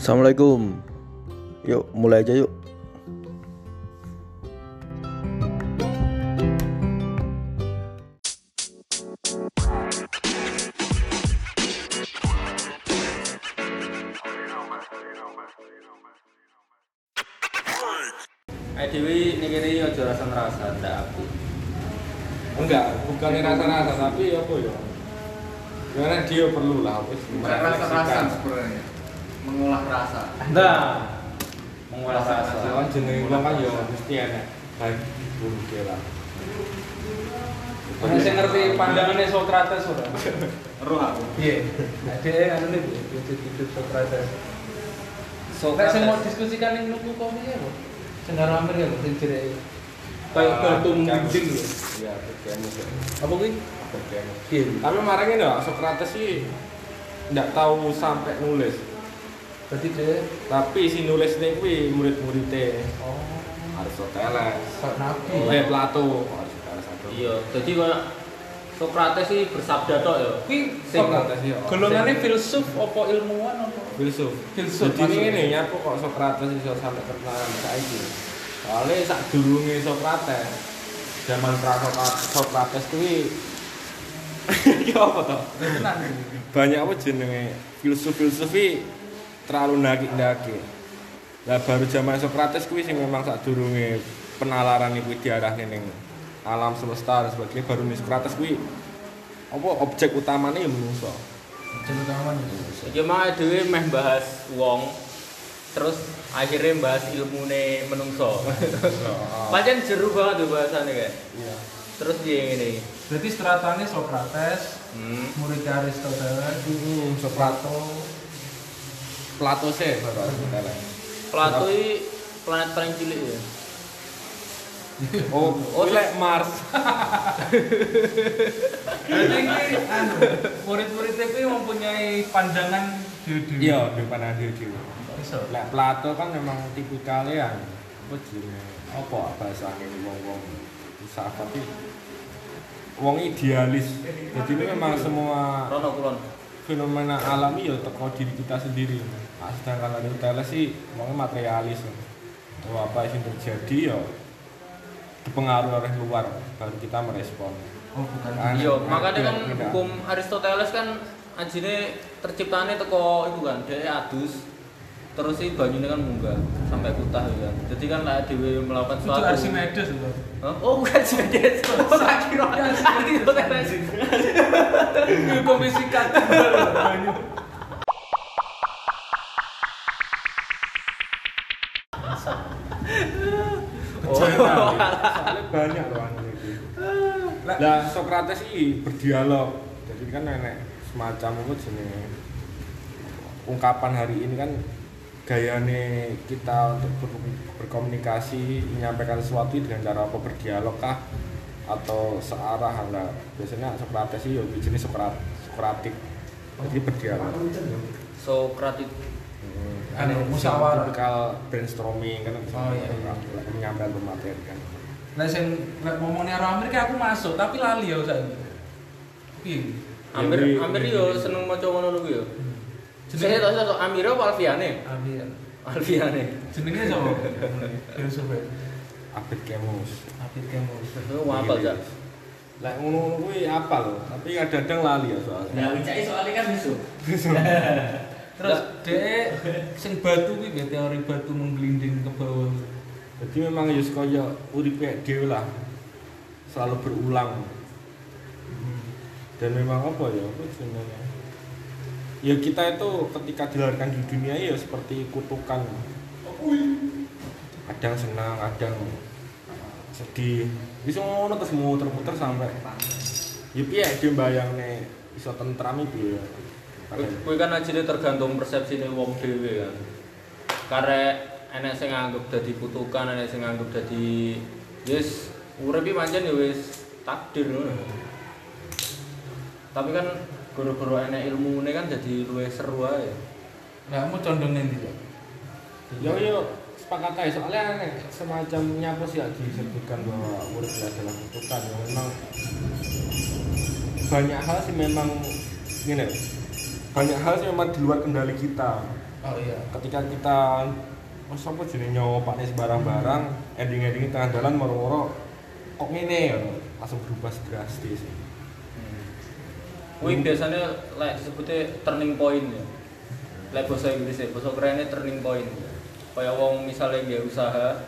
Assalamualaikum. Yuk, mulai aja yuk. Rasa Nah, mengolah rasa. Kan jenenge wong kan ya mesti enak baik buruk lah. Mana saya ngerti pandangannya Socrates ora? roh aku Iya. Ada anu nih hidup hidup Socrates. Socrates saya mau diskusikan yang nunggu kok ya, Bro. Sendara Amir ya, sing jere kayak batu menggunting lho. Iya, berkemus. Apa kuwi? Iya. Tapi kemarin ini Socrates sih enggak tahu sampai nulis. Dadi dia tapi si nulis nih kuwi murid-muride. Oh. Aristoteles. Nabi. Eh, Plato. Aristoteles. Iya, dadi koyo Socrates iki bersabda tok ya. Kuwi Socrates ya. Golongane filsuf apa ilmuwan apa? Filsuf. Filsuf. Dadi ngene ya kok Socrates iso sampe terkenal saiki. Soale sak durunge Socrates zaman pra Socrates kuwi iki apa to? Banyak apa jenenge filsuf-filsufi terlalu ndaki-ndaki. Lah baru zaman Socrates kuwi sing memang sak durunge penalaran iku diarahne ning alam semesta dan sebagainya baru nih Socrates kuwi apa objek utamanya ya menungso. Jadi utama Iki mah dhewe meh bahas wong terus akhirnya bahas ilmune menungso. Pancen jeru banget tuh bahasannya kayak. Iya. Terus dia ini. Berarti stratanya Socrates, Hmm. murid Aristoteles, Hmm, Plato Plato sih. Plato ini planet paling cilik ya. Oh, oh lek Mars. Berarti ini anu, murid-muridnya itu mempunyai pandangan diri Iya, di mana dia dhewe. Bisa. Lek Plato kan memang tipikalnya yang apa jenenge? Apa bahasane wong-wong filsafat iki? Wong idealis. Jadi ini memang semua Rono kulon. Fenomena alami ya teko diri kita sendiri. Nah, sedangkan Aristoteles sih wongnya materialis. Oh, apa yang terjadi ya dipengaruhi oleh luar baru kita merespon. Oh, bukan. Kan? Iya, makanya kan Beda. hukum Aristoteles kan anjine terciptane teko itu kan, dia adus. Terus sih banyune kan munggah sampai kutah ya kan. Jadi kan lah dhewe melakukan Itu suatu Archimedes loh. Hah? Oh bukan Archimedes. Oh tak kira Aristoteles. Banyak. Oh. Banyak loh anu iki. Lah Socrates iki berdialog. Jadi kan nenek semacam apa jenenge ungkapan hari ini kan gayane kita untuk ber- berkomunikasi menyampaikan sesuatu dengan cara apa berdialog kah atau searah lah biasanya Socrates sih ya jenis Sokrat Sokratik jadi berdialog Sokratik. Hmm. Anu, musyawarah. tipikal brainstorming kan Oh, iya, iya. menyampaikan materi kan Lah sing lek ngomongnya orang Amerika aku masuk, tapi lali ya. Piye? Amir Amir yo seneng maca ngono kuwi yo. Jenenge- Jenenge to to Amir apa Alfiane? Amir. Alfiane. Jenenge sapa? Filsuf. Abid Kemus Apit kamu. Itu apa aja? Lah ngono-ngono kuwi apal, tapi kadang-kadang lali ya soalnya. nah wicai soalnya kan besok Terus dhek sing batu kuwi ya teori batu menggelinding ke bawah. Jadi memang ya kaya uripe dhewe lah. Selalu berulang. Dan memang apa ya? Apa sebenarnya? Ya kita itu ketika dilahirkan di dunia ya seperti kutukan. Kadang senang, kadang sedih. Bisa ngono terus muter-muter sampai ya piye dia bayangne iso tentram itu ya. Kuwi kan ajine tergantung persepsine wong dhewe kan. Karek enek sing nganggep dadi kutukan, enek sing nganggep dadi yes urip iki pancen ya wis takdir ngono. Tapi kan goro-goro enek ilmune kan jadi luwih seru ae. Lah kamu condong nanti Cok? Yo yo sepakat aja soalnya aneh semacam nyapa sih ya disebutkan bahwa murid adalah kutukan yang memang banyak hal sih memang gini banyak hal sih memang di luar kendali kita Oh iya. ketika kita Mas apa jenenge nyawa pakne sembarang-barang, ending-ending tengah jalan moro-moro kok ngene ya, langsung berubah drastis. Kuwi biasanya lek disebutnya turning point ya. Lek bahasa Inggris ya, bahasa kerennya turning point. Kayak wong misalnya dia usaha,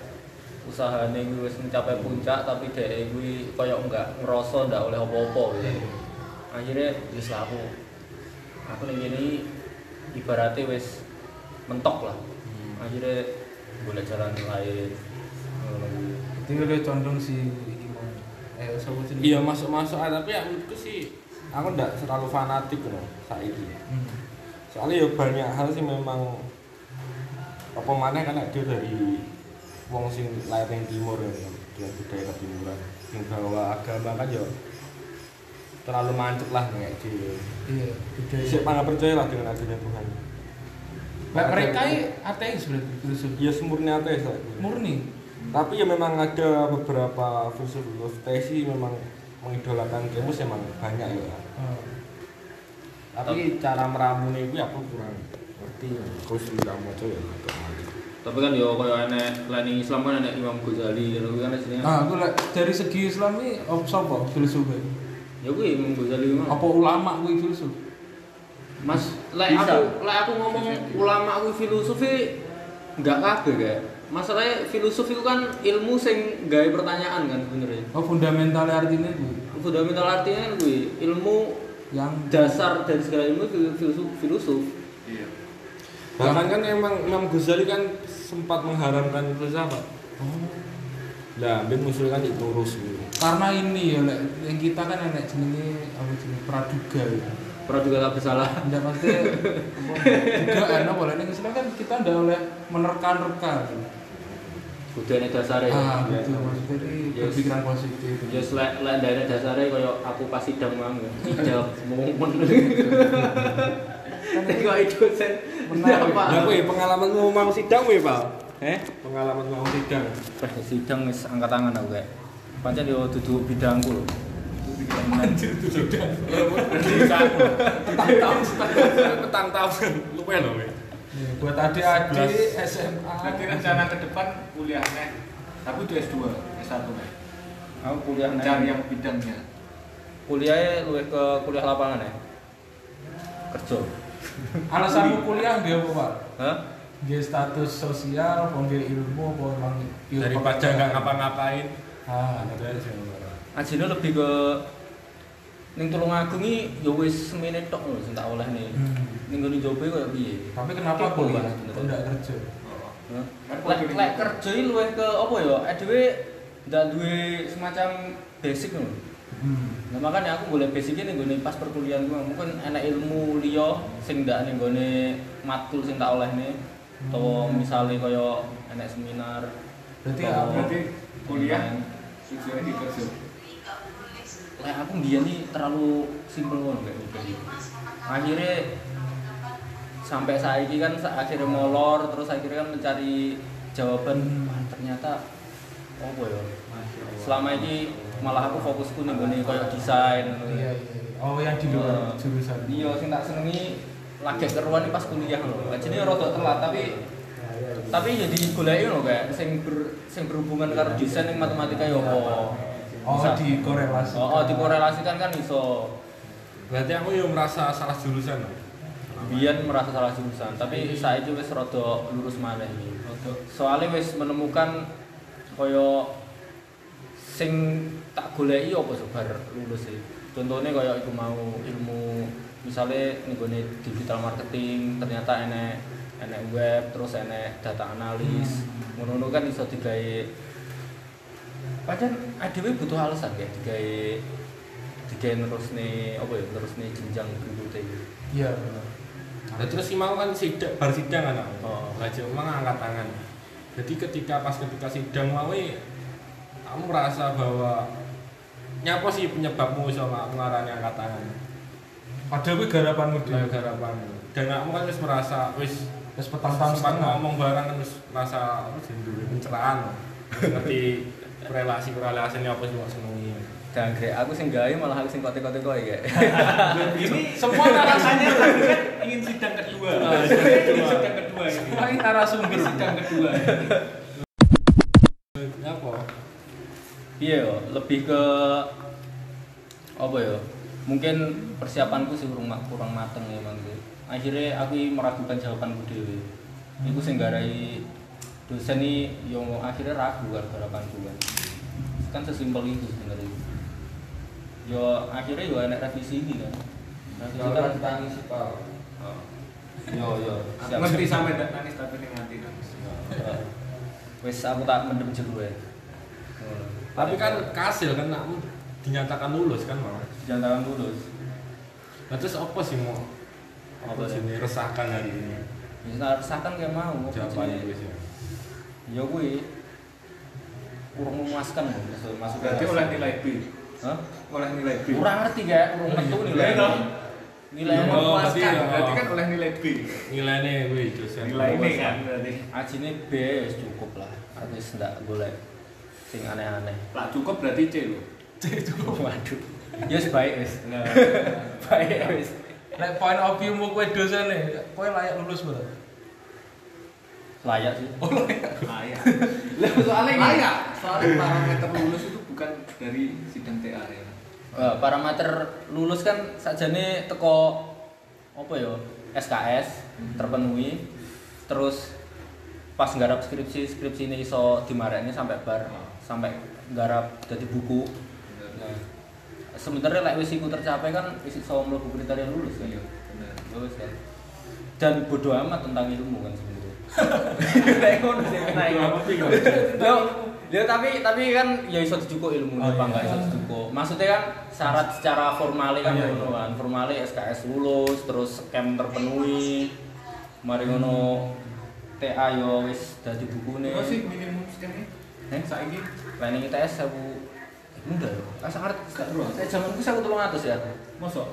usahane kuwi wis mencapai puncak tapi dhek kuwi kaya enggak ngerasa ndak oleh apa-apa gitu. Akhirnya wis aku aku ning ngene iki ibaratnya wis mentok lah. Akhirnya boleh jalan lain. Itu udah condong. Eh sapa jenenge? Iya masuk-masuk tapi ya menurutku sih aku ndak terlalu fanatik loh saiki. Hmm. Soalnya ya banyak hal sih memang apa mana kan dia dari wong sing lahir yang timur ya dengan budaya ketimuran yang bawa agama kan ya terlalu mancep lah kayak di Iya, budaya. Siapa nggak percaya lah dengan adanya Tuhan Mbak, mereka ateis berarti filsuf. ya semurni ateis lah Murni. tapi ya memang ada beberapa filsuf-filsuf tesi memang mengidolakan Kemus emang banyak ya Oh. tapi cara meramunya itu aku kurang mau ya maju. Tapi kan yo kaya enek lain Islam kan enek Imam Ghazali ngono kuwi kan jenenge. Nah, aku lek dari segi Islam ini apa sapa filsuf e? Ya kuwi Imam Ghazali mah. Apa ulama kuwi filsuf? Mas, lek aku lek aku ngomong ulama kuwi filosofi enggak kabeh kayak. Masalahnya filosofi itu kan ilmu sing gawe pertanyaan kan sebenarnya. Oh, fundamental artinya kuwi. Fundamental artinya kan kuwi ilmu Yang dasar dari segala ilmu fil- filosof filosof. Iya. Bahkan kan emang Imam Ghazali kan sempat mengharamkan filsafat oh, lah ben musuh kan diturus gitu karena ini ya lek yang kita kan enek jenenge apa jenenge praduga ya. Praduga tak bersalah. Maksudnya apa, juga enak boleh Islam kan kita ndak oleh menerka-nerka. Budaya dasare. Ah, Ya. gitu maksudnya ini Yes. berpikiran positif. Ya lek lek ndane dasare kaya aku pas sidang mang ya. Ijab momen. Tapi kok itu sen Menarik. apa? Lah kowe pengalaman mau sidang kowe, Pak? Eh? Pengalaman mau sidang. Pas sidang wis angkat tangan aku kayak. Pancen yo dudu bidangku lho. Anjir itu sudah. Petang tahun lupa lho kowe. Ya, buat adik-adik 11. SMA. Nanti rencana ke depan kuliahnya, tapi itu S2, S1 kan. Aku kuliah Cari nang yang bidangnya. kuliahnya luwih ke kuliah lapangan ya. Kerja. Alasanmu kuliah nggak apa, Pak? Hah? Nggak status sosial, apa nggak ilmu, emang ilmu Daripada nggak ngapa-ngapain. Ah, Ada aja. Ajine lebih ke ning Tulungagung iki ya wis semene tok lho sing tak oleh nih. Hmm. Ning ngene jobe koyo piye? Tapi kenapa. Kok nggak kerja? Kan Lek lek kerja iki luwih ke apa ya? Dhewe ndak duwe semacam basic lho. Hmm. Nah makanya aku boleh basicnya nih gue pas perkuliahan gue mungkin enak ilmu liya sing ndak nih gue matkul sing tak oleh nih atau Hmm. misalnya kaya enak seminar Berarti atau- apa? Berarti kuliah tujuannya di kerja. Lek aku dia nih terlalu simpel ngono kayak gitu. Akhirnya sampai saat ini kan akhirnya molor terus akhirnya kan mencari jawaban Hmm. "Wah, ternyata apa ya selama ini malah aku fokusku nih gue kayak desain Iya, iya. iya. Oh, yang di luar jurusan. Iya, sing tak senengi lagi keruan pas kuliah lho. Jadi rada telat tapi tapi jadi goleki lho kayak sing ber, sing berhubungan karo desain ning matematika ya apa. Oh, Bisa. dikorelasi. Oh, oh dikorelasikan kan iso. Berarti aku yang merasa salah jurusan. loh. Biyen merasa salah jurusan, tapi saiki wis rada lurus maneh iki. Soalnya wis menemukan kaya sing tak goleki apa sebar lulus sih. Contohnya kaya iku mau ilmu misalnya nih digital marketing ternyata enek enek web terus enek data analis ngono kan iso digawe Padahal ADW butuh alasan kayak digawe digawe terus nih apa ya terus nih jenjang berikutnya Iya, benar. Nah, terus si mau kan sidang, bar sidang kan aku. Oh. Belajar emang angkat tangan. Jadi ketika pas ketika sidang mau kamu merasa bahwa nyapa sih penyebabmu sama ngarani angkat tangan. Padahal kuwi garapanmu dhewe. garapanmu. Dan kamu kan wis merasa wis Wis petang tahun sempat setengah. ngomong barang kan wis merasa apa sih duwe pencerahan. Ngerti relasi relasi ini apa sih mau senengi. Jangkrik aku sing gawe malah aku sing kote-kote kowe ya. Ini semua narasanya tadi kan ingin sidang kedua. Ingin sidang kedua ini. Semua ini narasumber sidang kedua. apa Iya lebih ke apa ya? Mungkin persiapanku sih kurang kurang mateng ya sih. Akhirnya aku meragukan jawabanku dewe. Iku sing garai dosen ini yo akhirnya ragu gara-gara kanku kan. Kan sesimpel itu sebenarnya. Yo akhirnya yo enak revisi ini kan. Revisi kan tangis pak. Yo yo. Aku ngerti sampe ndak nangis tapi ning hati nangis. Wes aku tak mendem jero ya. Tapi kan kasil kan aku dinyatakan lulus kan malah jangan lulus. nah terus apa sih mau apa sih sih? resahkan hari ini Bisa resahkan kayak mau. jawabannya jenis. wis ya Ya gue kurang memuaskan loh masuk masuk Berarti oleh nilai B. Hah? Oleh nilai B. Kurang ngerti kayak kurang metu nilai. Iya dong. Nilai Iya, emang Oh, Memuaskan. berarti, Berarti kan oleh nilai B. nilainya wih dosen Nilai ini kan berarti. ajine B wis cukup lah. Wis ndak golek sing aneh-aneh. Lah cukup berarti C lho. Waduh. Ya wis baik wis. Nah, baik wis. Nek point of view mu kowe dosen nih, kowe layak lulus betul. Layak sih. Layak. Lah soalnya. Layak. Soalnya parameter lulus itu bukan dari sidang TA ya. Eh, parameter lulus kan sajane teko apa ya SKS terpenuhi terus pas nggarap skripsi skripsi ini iso dimarekne sampai bar sampai nggarap jadi buku nah, sebenarnya lek wis iku tercapai kan wis iso mlebu kriteria lulus kan Iya, benar. lulus kan dan bodo amat tentang ilmu kan sebenarnya lek ngono sih. Apa Ya tapi tapi kan ya iso dijukuk ilmu Oh, apa iya. enggak iso dijukuk. Maksudnya kan syarat secara formal kan Iya, ngono iya. kan. Formal SKS lulus, terus scam terpenuhi. Mari ngono TA yo wis dadi bukune. Berapa sih minimum skemnya? Eh? Saiki Planning ITS aku muda yo. Asa ngerti Gak terus. Eh zamanku saya 300 ya. mosok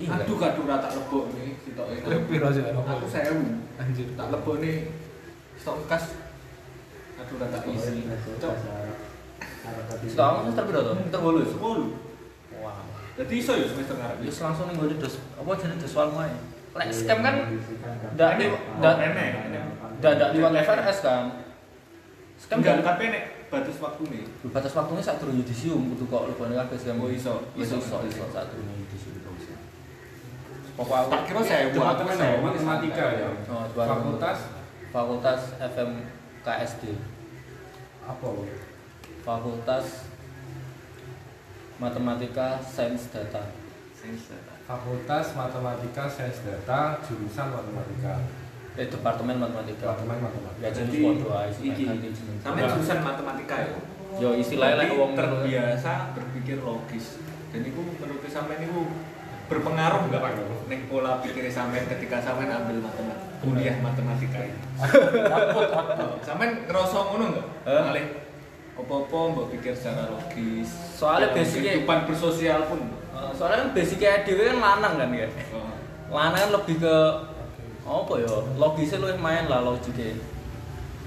Iya. Aduh kadung ra tak lebok nih sitok ini. Lebih aja Aku 1000. Anjir. Tak nih stok kas. Aduh ra tak isi. Cok. Setelah semester piro to? Semester 8. 10. Wow. Jadi iso ya semester ngarep. Wis langsung ning gone dos apa jadi doswal wae. Lek scam kan ndak Oh, ndak ndak liwat FRS kan. Kan tapi nek batas waktu nih. batas waktunya saat turun yudisium kudu kok lebih kabeh scam. Oh, iso. iso Iso. iso iso saat turun yudisium. Pokok aku Tak kira saya buat matematika ya Oh, fakultas Fakultas FM KSD. apa? Fakultas Matematika Sains Data. Sains data. fakultas matematika sains data jurusan matematika Eh Departemen Matematika. departemen matematika Ya jenis Jadi podo ae iki sampe jurusan matematika ya. Yo istilahnya lek Berarti wong terbiasa berpikir logis. Dan itu menurut sampean itu berpengaruh nggak ning pola pikir sampean ketika sampean ambil matematika kuliah matematika ini. sampean ngerasa ngono nggak? Malih apa-apa mbok pikir secara logis. Soalnya basicnya- kehidupan bersosial pun. Eh, soalnya kan basicnya dhewe kan lanang kan ya. Oh. Lanang kan lebih ke apa ya? Logisnya luwih main lah logiknya.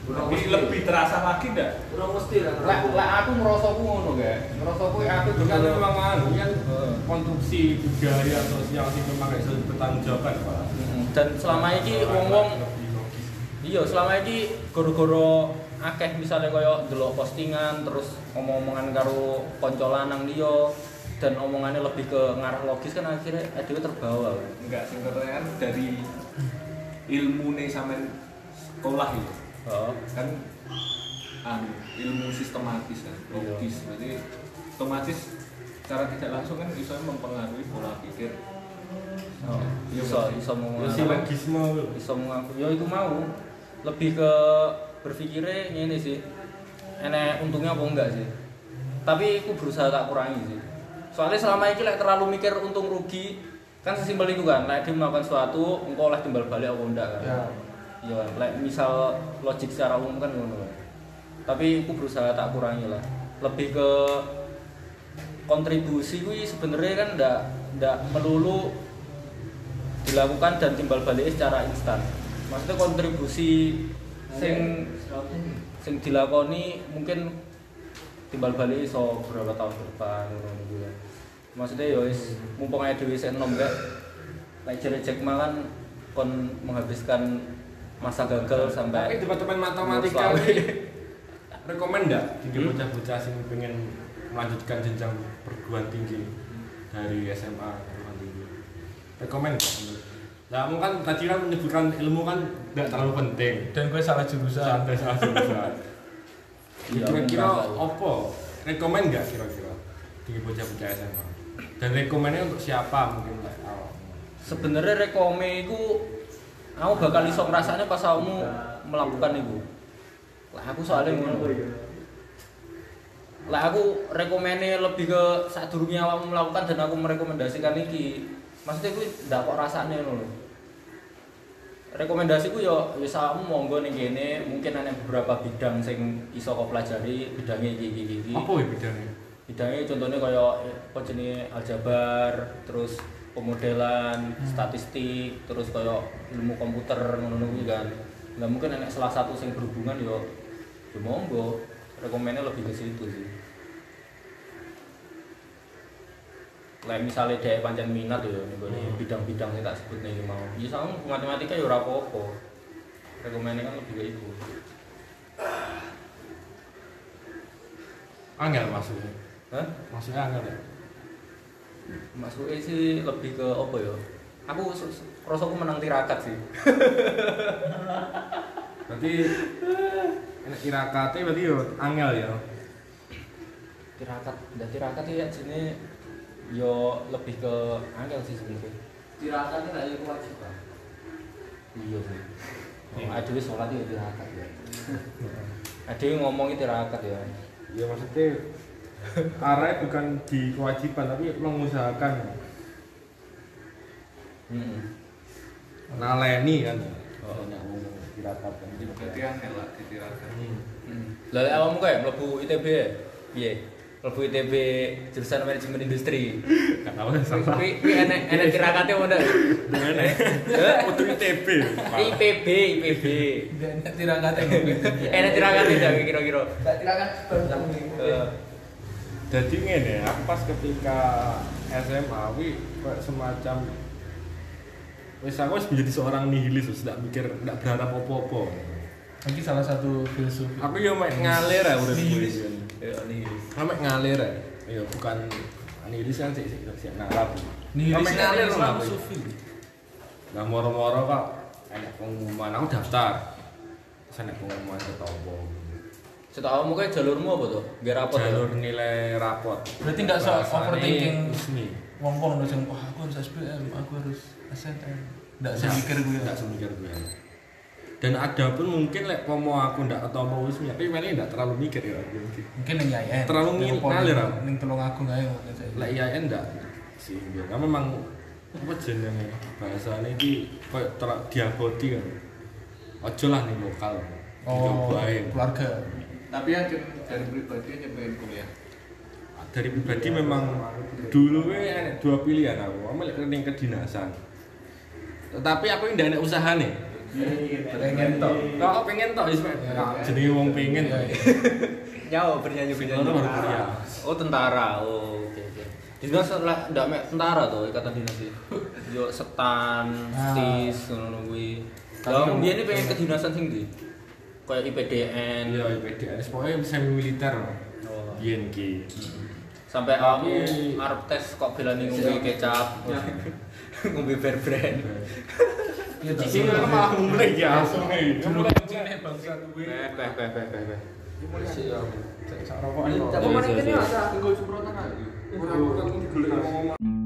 Tapi lebih terasa lagi ndak? Ora mesti lah. Lek lek aku ku ngono ga. Ngerasa ku aku itu kan juga memang anu kan Heeh. konstruksi budaya sosial sih memang gak bisa bertanggung jawab Pak dan selama ini wong-wong lebih logis iya selama ini goro-goro akeh misalnya kaya delok postingan terus omong-omongan karo kanca lanang liya dan omongannya lebih ke ngarah logis kan akhirnya dhewe terbawa. Enggak, sing kan dari ilmu nih sampean sekolah itu. Heeh. kan anu ilmu sistematis kan logis. Berarti otomatis secara tidak langsung kan bisa mempengaruhi pola pikir. Oh, iso iso mau ya silogisme lho. iso mengaku ya itu mau. Lebih ke berpikirnya ini sih. Enek untungnya apa enggak sih? Tapi aku berusaha tak kurangi sih. Soalnya selama ini like, terlalu mikir untung rugi kan sesimpel itu kan like, dia melakukan sesuatu engkau oleh timbal balik apa enggak kan? Ya. iya kan? Like, misal logik secara umum kan ngono kan. Tapi aku berusaha tak kurangi lah. Lebih ke kontribusi kuwi sebenarnya kan ndak ndak melulu dilakukan dan timbal baliknya secara instan. Maksudnya kontribusi sing sing dilakoni mungkin timbal balik iso beberapa tahun ke depan ngono gitu kan. Maksudnya ya wis mumpung ae dhewe isih enom gak. Lek jere Jack Ma kan kon menghabiskan masa gagal Tapi sampai teman-teman matematika ini rekomend jadi Hmm? bocah-bocah sing pengen melanjutkan jenjang perguruan tinggi dari SMA ke perguruan tinggi rekomend? Nah, kamu kan tadi kan menyebutkan ilmu kan tidak terlalu penting Dan gue salah jurusan. sampai salah jurusan Iya, kira-kira apa rekomend nggak kira-kira di bocah-bocah SMA dan rekomendnya untuk siapa mungkin like awal sebenarnya rekome iku aku bakal iso ngrasakne pas kamu melakukan itu. Lah aku soalnya ngono. Lah aku rekomene lebih ke sadurunge awakmu melakukan dan aku merekomendasikan iki. Maksudnya kuwi ndak kok rasane ngono lho. Rekomendasiku yo ya awakmu monggo ning kene, mungkin ana beberapa bidang sing iso kau pelajari, bidangnya iki iki. apa ya bidangnya bidangnya contohnya kayak apa jenis aljabar terus pemodelan statistik terus kayak ilmu komputer ngono kan nggak mungkin enak salah satu yang berhubungan yo yo monggo rekomennya lebih ke situ sih Lah misalnya dia pancen minat ya nih Hmm. bidang-bidang yang tak sebut nih mau. Ya sama matematika ya ora apa-apa. Rekomennya kan lebih ke itu. angel maksudnya Hah? maksudnya angel ya Masuknya sih lebih ke apa ya? Aku rasaku menang tirakat sih. berarti enak irakate berarti yo angel ya Tirakat, dan tirakat ya sini yo lebih ke angel sih sebenarnya. Tirakat ini lagi kewajiban. Iya sih. Oh, Adewe sholat ya tirakat ya. Adewe ngomongin tirakat ya. ya maksudnya arahnya bukan di kewajiban tapi mengusahakan. Hmm. naleni kan. Banyak ngomong diratapkan kayak melebu ITB ya? iya melebu ITB jurusan manajemen industri. Gak tau salah. Tapi enak enak tirakatnya iya. mau enak untuk ITB IPB IPB enak tirakatnya enak tirakatnya kira-kira? Gak tirakat jadi ngene aku pas ketika SMA wi kayak semacam wis aku wis menjadi seorang nihilis wis ndak mikir ndak berharap apa-apa Lagi salah satu filsuf. aku yo mek ngalir ya udah Nihilis. ya ini. Aku mek ngalir ya iya bukan nihilis kan sih sih sih ngarap Nih, Mek ngalir Islam lah sufi. Nah moro-moro kok enak pengumuman aku daftar. Terus enak pengumuman setopo. Setahu kayak jalurmu apa tuh? Biar apa Jalur nilai rapot. Berarti nggak so overthinking. resmi. Wong-wong udah wah aku harus SPM, aku harus SNM. Nggak saya mikir gue. Enggak semikir gue. Dan ada pun mungkin lek pomo aku ndak ketemu resmi, tapi mana ndak terlalu mikir ya aku mungkin. Yang IAIN. Terlalu ngalir, Am. Ning tulung aku nggak ya. Lek IAIN ndak sih biar. Karena memang apa jenenge bahasane iki koyo diaboti kan. Ojo lah nih lokal. Oh, keluarga. Tapi yang dari pribadi aja pengen kuliah. dari pribadi memang dulu ada dua pilihan aku aku lek ning kedinasan tetapi aku tidak ada usaha nih Pengen toh. kalau aku pengen tau wis jadi wong pengen Nyawa bernyanyi bernyanyi. Oh tentara. Oh oke oke. Dinas lah ndak mek tentara tuh ikatan dinas iki. Yo setan, stis ngono kuwi. Tapi Lah kamu- biyen pengen kedinasan sing ndi? kayak IPDN ya IPDN pokoknya semi militer oh. BNG sampai aku ngarep tes kok bilani ngombe kecap. Iya. Ngombe bear brand. Di sini kan malah ya. Iya, mulai ya. mulai iya, bangsa duwe eh eh eh ini. Cak rokok ini. Ada tinggal semprotan aja. Ora ngomong.